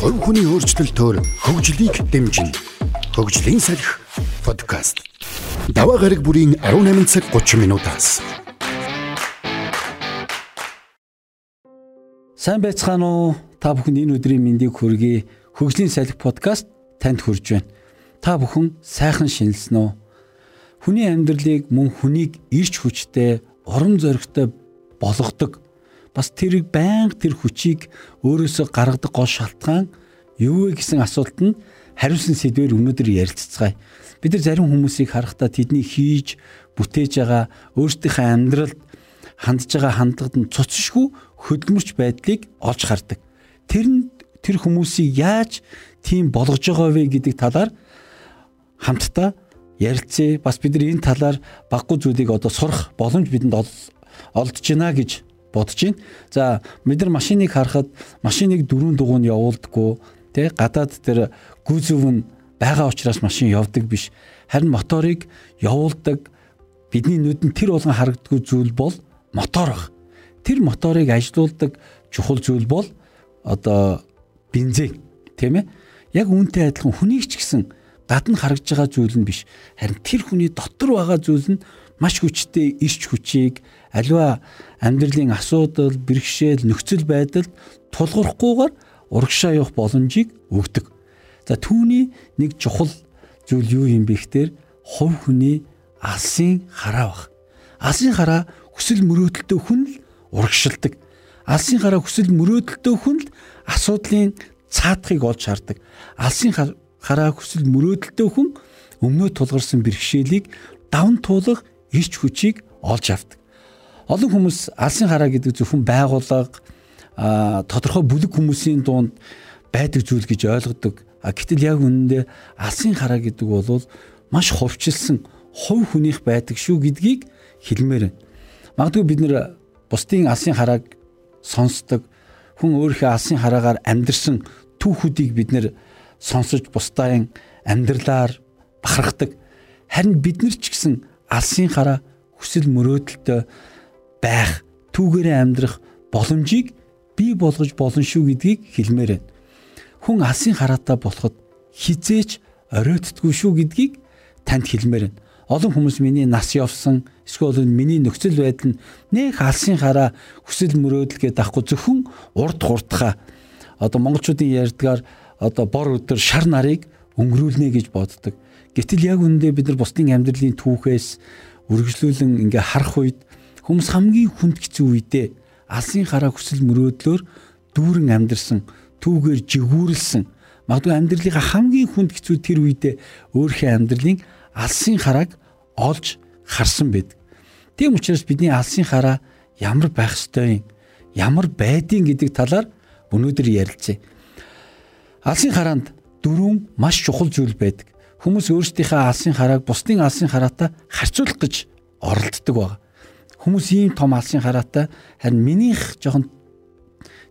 Хувь хүний өөрчлөлтөөр хөгжлийг дэмжинэ. Хөгжлийн салхи подкаст. Даваа гараг бүрийн 18 цаг 30 минутаас. Сайн байцгаана уу? Та бүхэнд энэ өдрийн мэндийг хүргэе. Хөгжлийн салхи подкаст танд хүрж байна. Та бүхэн сайхан шинэлсэн үү? Хүний амьдралыг мөн хүнийг ирч хүчтэй, урам зоригтой болгодог бас тэр байнга тэр хүчийг өөрөөсөө гаргадаг гол шалтгаан юу вэ гэсэн асуултанд нь хариулсан сэдвээр өнөөдөр ярилццгаая. Бид нар зарим хүмүүсийг харахтаа тэдний хийж бүтээж байгаа өөрсдийнхөө амьдралд хандж байгаа хандлагад нь цоцшгүй хөдөлмөрч байдлыг олж хардаг. Тэр нь тэр хүмүүсийг яаж тийм болгож байгаа вэ гэдэг талаар хамтдаа ярилцъя. Бас бид нар энэ талаар баггүй зүйлийг одоо сурах боломж бидэнд олдж байна гэж бодож байна. За бид нар машиныг харахад машиныг дөрөв дугуйн явуулдаггүй тий гадаад тэр гүзэв нь байгаа учраас машин явдаг биш. Харин моторыг явуулдаг бидний нүдэнд тэр болгон харагддгүй зүйл бол мотор баг. Тэр моторыг ажилуулдаг чухал зүйл бол одоо бензин тийм ээ. Яг үүнтэй адилхан хүнийг ч гэсэн гадна харагдж байгаа зүйл нь биш. Харин тэр хүний дотор байгаа зүйл нь маш хүчтэй ирч хүчийг аливаа амьдралын асуудал, бэрхшээл, нөхцөл байдалд тулгуурахгүйгээр урагшаа явах боломжийг өгдөг. За түүний нэг чухал зүйл юу юм бэ гэхээр хувь хүний алсын хараа баг. Алсын хараа хүсэл мөрөөдөлтөө хүн л урагшилдаг. Алсын хараа хүсэл мөрөөдөлтөө хүн л асуудлын цаадахыг олж хардаг. Алсын хараа хүсэл мөрөөдөлтөө хүн өмнөө тулгарсан бэрхшээлийг давн туулах ирч хүчийг олж авдаг. Олон хүмүүс алсын хараа гэдэг зөвхөн байгууллага тодорхой бүлэг хүмүүсийн дунд байдаг зүйл гэж ойлгодог. Гэтэл яг үнэндээ алсын хараа гэдэг бол маш ховчлсон хувь хүнийх байдаг шүү гэдгийг хэлмээр байна. Магадгүй бид нэр бусдын алсын харааг сонсдог хүн өөрийнхөө алсын хараагаар амьдрсан түүхүүдийг бид нэр сонсож бусдын амьдралаар бахархдаг. Харин бид нар ч гэсэн алсын хараа хүсэл мөрөөдөлтөй байх, түүгээрээ амьдрах боломжийг бий болгож болно шүү гэдгийг хэлмээр байна. Хүн алсын хараатай болоход хизээч оройтдгүй шүү гэдгийг танд хэлмээр байна. Олон хүмүүс миний нас явсан эсвэл миний нөхцөл байдал нь нэг алсын хараа хүсэл мөрөөдөл гэдэг ахгүй зөвхөн урд хурдхаа одоо монголчуудын ярьдгаар одоо бор өдөр шар нарыг өнгөрүүлнэ гэж боддог. Гэтэл яг үүндээ бид нар бусдын амьдралын түүхээс үргэлжлүүлэн ингээ харах үед Хүмүүс хамгийн хүнд хэцүү үедээ алсын хараа хүсэл мөрөөдлөөр дүүрэн амьдэрсэн, түүгээр жигүүрлсэн. Магадгүй амьдралынхаа хамгийн хүнд хэцүү тэр үедээ өөрийнхөө амьдралын алсын харааг олж харсан байдаг. Тийм учраас бидний алсын хараа ямар байх ёстой юм, ямар байдیں гэдэг талаар өнөөдөр ярилцъя. Алсын хараанд дөрвөн маш чухал зүйл байдаг. Хүмүүс өөрсдийнхөө алсын харааг бусдын алсын хараатай харьцуулах гэж оролддог байна. Хүмүүс ийм том алсын хараатай харин минийх жоохон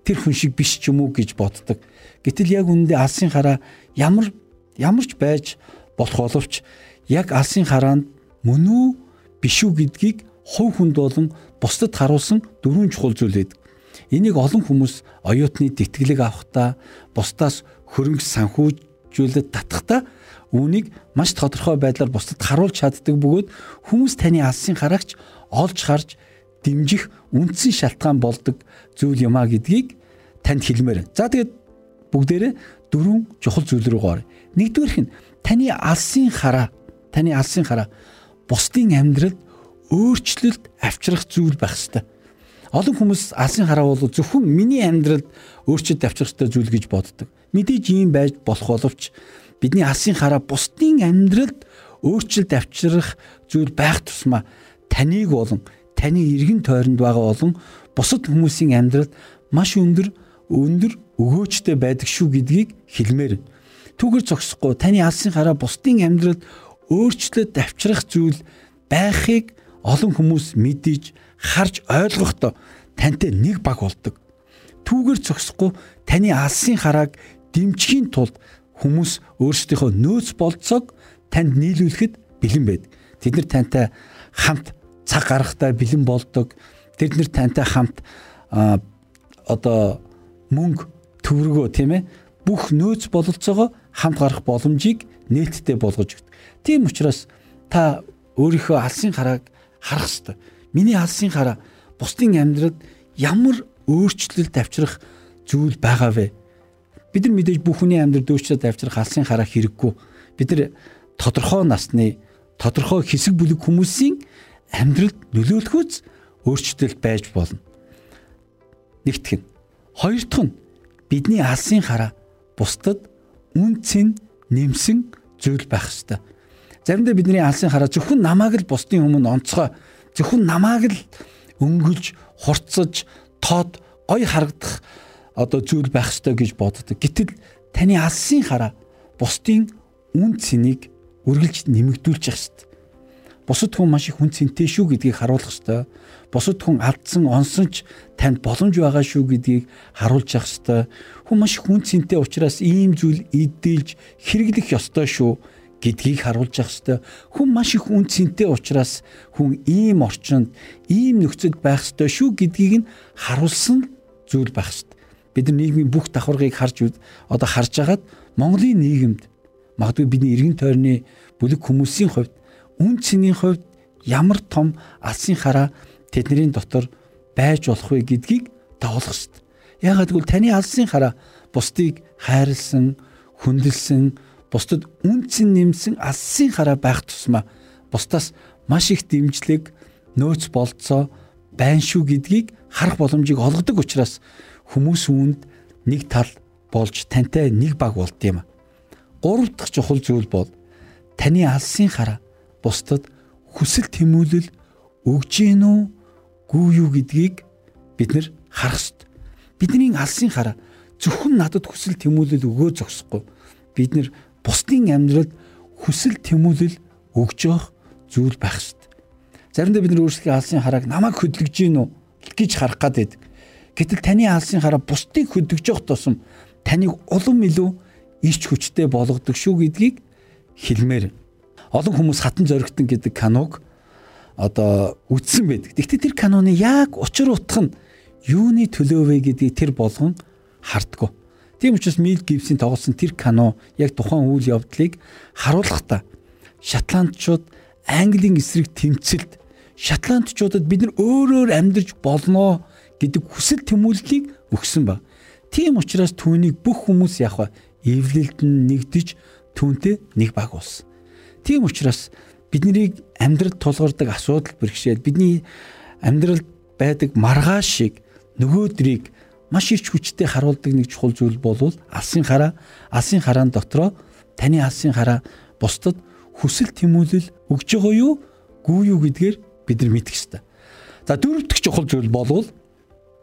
тэр хүн шиг биш ч юм уу гэж боддог. Гэтэл яг үүндээ алсын хараа ямар ямар ч байж болох боловч яг алсын хараанд мөн үү биш үү гэдгийг хувь хүнд болон бусдад харуулсан дөрвөн чухал зүйл байдаг. Энийг олон хүмүүс оюутны тэтгэлэг авахдаа бусдаас хөрөнгө санхүүжүүлээд татахдаа үүнийг маш тодорхой байдлаар бусдад харуулж чаддаг бөгөөд хүмүүс таны алсын хараагч олж харж дэмжих үндсэн шалтгаан болдог зүйл юм а гэдгийг танд хэлмээр. За тэгээд бүгдээрээ дөрвөн чухал зүйл рүү гоор. Нэгдүгээрх нь таны алсын хараа, таны алсын хараа бусдын амьдралд өөрчлөлт авчрах зүйл байх ёстой. Олон хүмүүс алсын хараа бол зөвхөн миний амьдралд өөрчлөлт авчрах ёстой зүйл гэж боддог. Мэдээж ийм байж болох боловч бидний алсын хараа бусдын амьдралд өөрчлөлт авчрах зүйл байх тусмаа таныг болон таны эргэн тойронд байгаа болон бусад хүмүүсийн амьдралд маш өндөр өндөр өгөөжтэй байдаг шүү гэдгийг хэлмээр. Түүгээр зогсохгүй таны алсын хараа бусдын амьдралд өөрчлөлт авчрах зүйл байхыг олон хүмүүс мэдэж харж ойлгохдоо тантай нэг баг болдог. Түүгээр зогсохгүй таны алсын харааг дэмжихийн тулд хүмүүс өөрсдийнхөө нөөц болцоог танд нийлүүлэхэд бэлэн байдаг. Тэд нар тантай хамт цаг гаргахтаа бэлэн болдог. Тэд нэр тантай хамт одоо мөнгө төврөгөө тийм ээ бүх нөөц бололцоогоо хамт гарах боломжийг нээлттэй болгож өгдөг. Тийм учраас та өөрийнхөө алсын харааг харах ёстой. Миний алсын хараа бусдын амьдралд ямар өөрчлөлт авчрах зүйл байгаа вэ? Бид нар мэдээж бүх хүний амьдралд өөрчлөлт авчрах алсын хараа хэрэггүй. Бид нар тодорхой насны тодорхой хэсэг бүлэг хүмүүсийн амьдралд нөлөөлөхөц өөрчлөлт байж болно. Нэгтгэн. Хоёр дахь нь бидний алсын хараа бусдад үн цэн нэмсэн зүйл байх ёстой. Заримдаа бидний алсын хараа зөвхөн намайг л бусдын өмнө онцгой зөвхөн намайг л өнгөлж, хурцаж, тод гой харагдах одоо зүйл байх ёстой гэж боддог. Гэтэл таны алсын хараа бусдын үн цэнийг үргэлж нэмэгдүүлж явах ёстой. Бусад хүн маш их хүн цэнтэй шүү гэдгийг харуулах ёстой. Бусад хүн алдсан, онсон ч танд боломж байгаа шүү гэдгийг харуулж явах ёстой. Хүн маш хүн цэнтэй учраас ийм зүйл эдэлж хэрэглэх ёстой шүү гэдгийг харуулж явах ёстой. Хүн маш их үн цэнтэй учраас хүн ийм орчинд, ийм нөхцөлд байх ёстой шүү гэдгийг нь харуулсан зүйл байх ёстой. Бид нар нийгмийн бүх давхаргыг харж одоо харж агаад Монголын нийгэмд магадгүй бидний эргэн тойрны бүлэг хүмүүсийн хувьд үн цэнийн хувьд ямар том алсын хараа тэдний дотор байж болох вэ гэдгийг давуулах хэрэгтэй. Яагаад гэвэл таны алсын хараа бусдыг хайрлсан, хүндэлсэн, бусдад үн цэн нэмсэн алсын хараа байх тусмаа бусдаас маш их дэмжлэг, нөөц болцоо байна шүү гэдгийг харах боломжийг олгодог учраас хүмүүс үүнд нэг тал болж тантай нэг баг болд юм. Гурав дахь чухал зүйл бол таны алсын хараа бусдад хүсэл тэмүүлэл өгж гин үү гүй юу гэдгийг бид нар харах ёстой. Бидний алсын хараа зөвхөн надад хүсэл тэмүүлэл өгөө зогсохгүй. Бид нар бусдын амьдралд хүсэл тэмүүлэл өгж явах зүйл байх ёстой. Заримдаа бид нар өөрсдийн алсын харааг намайг хөдөлгөж гин үү гэж харах гад байдаг. Гэтэл таны алсын хараа бусдыг хөдөлгөж явах тусам таныг улам илүү ирч хүчтэй болгодог шүү гэдгийг хэлмээр олон хүмүүс хатан зоригтон гэдэг киног одоо үзсэн байдаг. Гэхдээ тэр киноны яг учир утга нь юуны төлөө вэ гэдгийг тэр болгон хардггүй. Тийм учраас Мил Гибсийн тоглосон тэр кино яг тухайн үйл явдлыг харуулахдаа шотландчууд Английн эсрэг тэмцэлд шотландчуудад бид нар өөрөөр амьдарч болно гэдэг хүсэл тэмүүллийг өгсөн ба. Тийм учраас түүнийг бүх хүмүүс яг эвлэлд нь нэгдэж түүнтэй нэг баг болсон. Тийм учраас биднийг амьдрал тулгардаг асуудал бэрхшээл бидний амьдралд байдаг маргааш шиг нөгөөдрийг маш их хүчтэй харуулдаг нэг чухал зүйл бол алсын хараа алсын хараан дотроо таны алсын хараа бусдад хүсэл тэмүүлэл өгж байгаа юу гүй юу гэдгээр бид нар мэдэх ёстой. За дөрөв дэх чухал зүйл бол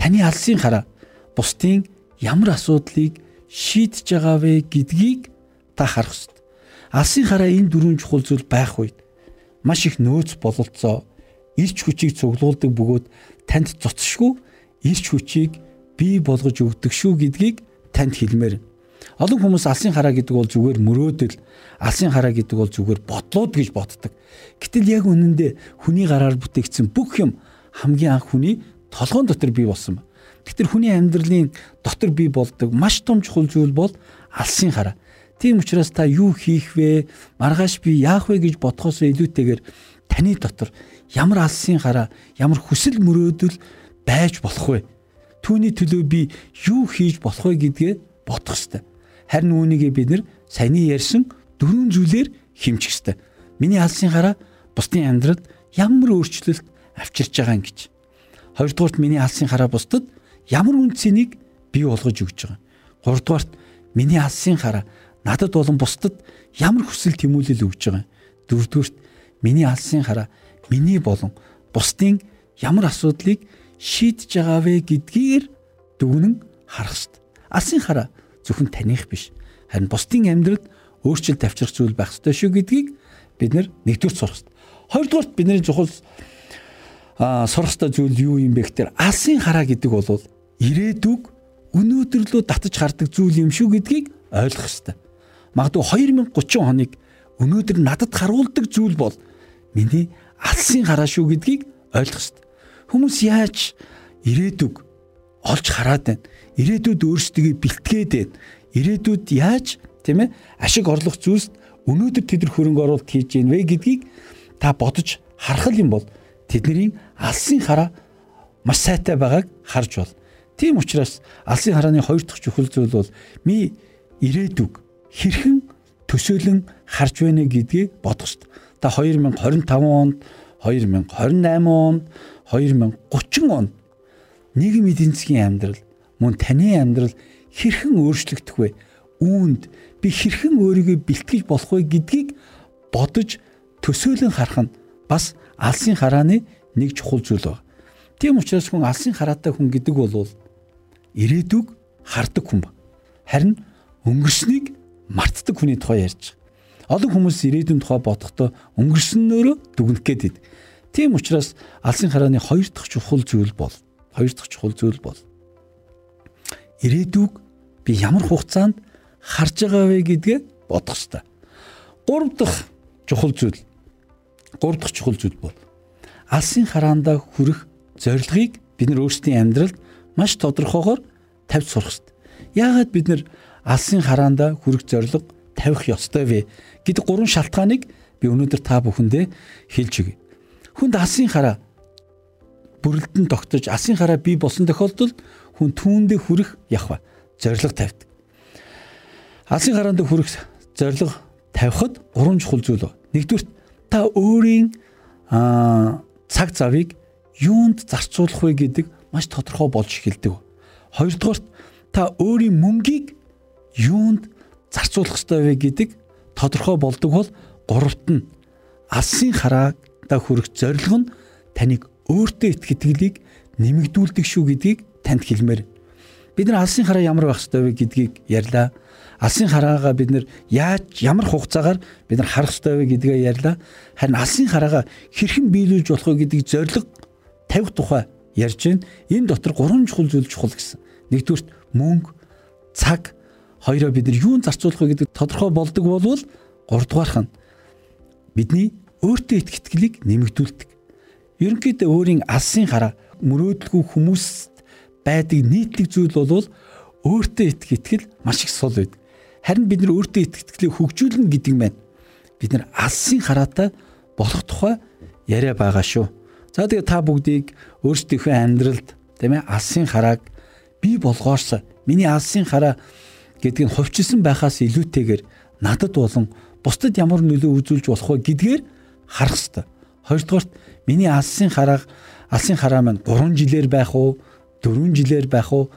таны алсын хараа бусдын ямар асуудлыг шийдэж байгаа вэ гэдгийг та харах ёстой. Алсын хараа энэ дөрвөн чухал зүйл байх үед маш их нөөц бололцоо ирч хүчийг цуглуулдаг бөгөөд танд цоцшгүй ирч хүчийг бий болгож өгдөг шүү гэдгийг танд хэлмээр. Олон хүмүүс алсын хараа гэдэг бол зүгээр мөрөөдөл, алсын хараа гэдэг бол зүгээр бодлууд гэж боддог. Гэтэл яг үнэндээ хүний гараар бүтээгдсэн бүх юм хамгийн анх хүний толгоон дотор бий болсон. Тэгэхээр хүний амьдралын дотор бий болдог маш том чухал зүйл бол алсын хараа. Тийм учраас та юу хийх вэ? Маргааш би яах вэ гэж бодхоос илүүтэйгээр таны дотор ямар алсын хараа, ямар хүсэл мөрөөдөл байж болох вэ? Түүний төлөө би юу хийж болох вэ гэдгээ бодох ёстой. Харин үүнийгээ бид нэр саяны ярьсан дөрвөн зүйлээр хэмжих ёстой. Миний алсын хараа бусдын амьдралд ямар өөрчлөлт авчирч байгаа юм гэж. Хоёрдугаарт миний алсын хараа бусдад ямар үнцнийг бий болгож өгч байгаа. Гуравдугаарт миний алсын хараа надад болон бусдад ямар хүсэл тэмүүлэл өгж байгаа. Дөрөвдүгürt миний алсын хараа миний болон бусдын ямар асуудлыг шийдэж байгаа вэ гэдгээр дүгнэн харах хэрэгтэй. Алсын хараа зөвхөн таних биш. Харин бусдын амьдралд өөрчлөлт авчрах зүйл байх ёстой шүү гэдгийг бид нэгдүгээр сурах хэрэгтэй. Хоёрдугаарт бидний чухал а сурах ёстой зүйл юу юм бэ гэхээр алсын хараа гэдэг бол ирээдүг өнөөдөрлөө татаж гардаг зүйл юм шүү гэдгийг ойлгох ёстой магадгүй 2030 хоног өнөөдөр надад харуулдаг зүйл бол миний алсын хараа шүү гэдгийг ойлгох хэрэгтэй. Хүмүүс яаж ирээдүг олж хараад байна. Ирээдүйд өөрсдөө бэлтгээд байна. ирээдүйд яаж тийм ээ ашиг орлох зүйлс өнөөдөр тэд нар хөрөнгө оруулалт хийж гин вэ гэдгийг та бодож харах юм бол тэдний алсын хараа маш сайтай байгааг харж бол. Тийм учраас алсын харааны хоёр дахь чухал зүйл бол ми ирээдүг хэрхэн төсөөлөн харж байна гэдгийг бодох хэрэгтэй. Та 2025 онд, 2028 онд, 2030 онд нийгмийн эдийн засгийн амьдрал мөн таны амьдрал хэрхэн өөрчлөгдөх вэ? Үүнд би хэрхэн өөрийгөө бэлтгэж болох вэ гэдгийг бодож төсөөлөн харах нь бас алсын харааны нэг чухал зүйл байна. Тийм учраас хүн алсын хараатай хүн гэдэг бол ирээдүг хардаг хүн ба. Харин өнгөрснийг мартдаг хүний тухай ярьж байгаа. Олон хүмүүс ирээдүйн тухай бодохдоо өнгөрснөөрөө дүгнэх гээд. Тийм учраас алсын харааны хоёр дахь чухал зүйл бол хоёр дахь чухал зүйл бол ирээдүг би ямар хугацаанд харж байгаа вэ гэдгээ бодох хэрэгтэй. Гурав дахь чухал зүйл. Гурав дахь чухал зүйл бол алсын хараандаа хүрэх зорилгыг бид нар өөрсдийн амьдралд маш тодорхойгоор тавьж сурах хэрэгтэй. Яагаад бид нар алсын хараандаа хүрэх зорилго тавих ёстой вэ гэдэг гурван шалтгааныг би өнөөдөр та бүхэндээ хэлж өгье. Хүнд алсын хараа бүрэлдэн тогтож алсын хараа бий болсон тохиолдолд хүн түүндээ хүрэх явах зорилго тавьдаг. Алсын хараанд хүрэх зорилго тавихад гурван чухал зүйл байна. Нэгдүгээр та өөрийн цаг завыг юунд зарцуулах вэ гэдэг маш тодорхой болж эхэлдэг. Хоёрдугаар та өөрийн мөнгийг юунд зарцуулах ёстой вэ гэдэг тодорхой болдог бол гуравт нь алсын хараада хүрэх зорилго нь таныг өөртөө их итгэлийг нэмэгдүүлдэг шүү гэдгийг танд хэлмээр. Бид нар алсын хараа ямар байх ёстой вэ гэдгийг ярьлаа. Алсын хараагаа бид нар яаж ямар хугацаагаар бид нар харах ёстой вэ гэдгээ ярьлаа. Харин алсын хараагаа хэрхэн биелүүлж болох вэ гэдгийг зориг тавих тухай ярьж байна. Энэ дотор гурван чухал зүйл чухал гэсэн. Нэгдүгürt мөнгө, цаг хоёроо бид нар юунд зарцуулах вэ гэдэг тодорхой болдог болвол гуравдугаарх нь бидний өөртөө их итгэлийг нэмэгдүүлдэг. Ерөнхийдөө өөрийн алсын хараа мөрөөдөлгүй хүмүүст байдаг нийтлэг зүйл бол өөртөө их итгэл маш их сул байдаг. Харин бид нар өөртөө их итгэлийг хөгжүүлнэ гэдэг нь бид нар алсын хараатай болох тухай яриа байгаа шүү. За тэгээ та бүгдийг өөрсдийнхөө амьдралд тийм ээ алсын харааг бий болгоорс миний алсын хараа гэдгийг хувьчилсан байхаас илүүтэйгээр надад болон бусдад ямар нөлөө үзүүлж болох вэ гэдгээр харах хэрэгтэй. Хоёрдугаарт миний алсын харааг алсын хараа маань 3 жилээр байх уу, 4 жилээр байх уу,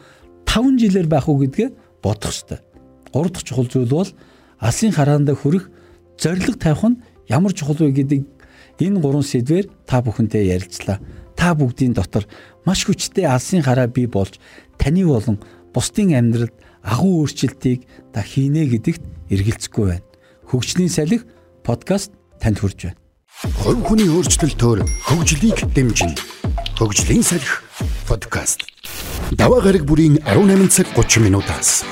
5 жилээр байх уу гэдгээ бодох хэрэгтэй. Гурав дахь чухал зүйл бол алсын хараанда хүрэх зориг тавих нь ямар чухал вэ гэдгийг Энэ гурван сэдвээр та бүхэнтэй ярилцлаа. Та бүгдийн дотор маш хүчтэй алсын хараа бий болж таны болон бусдын амьдралд агуу өөрчлөлтийг та хийнэ гэдэгт эргэлзэхгүй байна. Хөгжлийн салхи подкаст танд хүрж байна. Хувь хүний өөрчлөлтөөр хөгжлийг дэмжинэ. Хөгжлийн салхи подкаст. Даваа гараг бүрийн 18 цаг 30 минутаас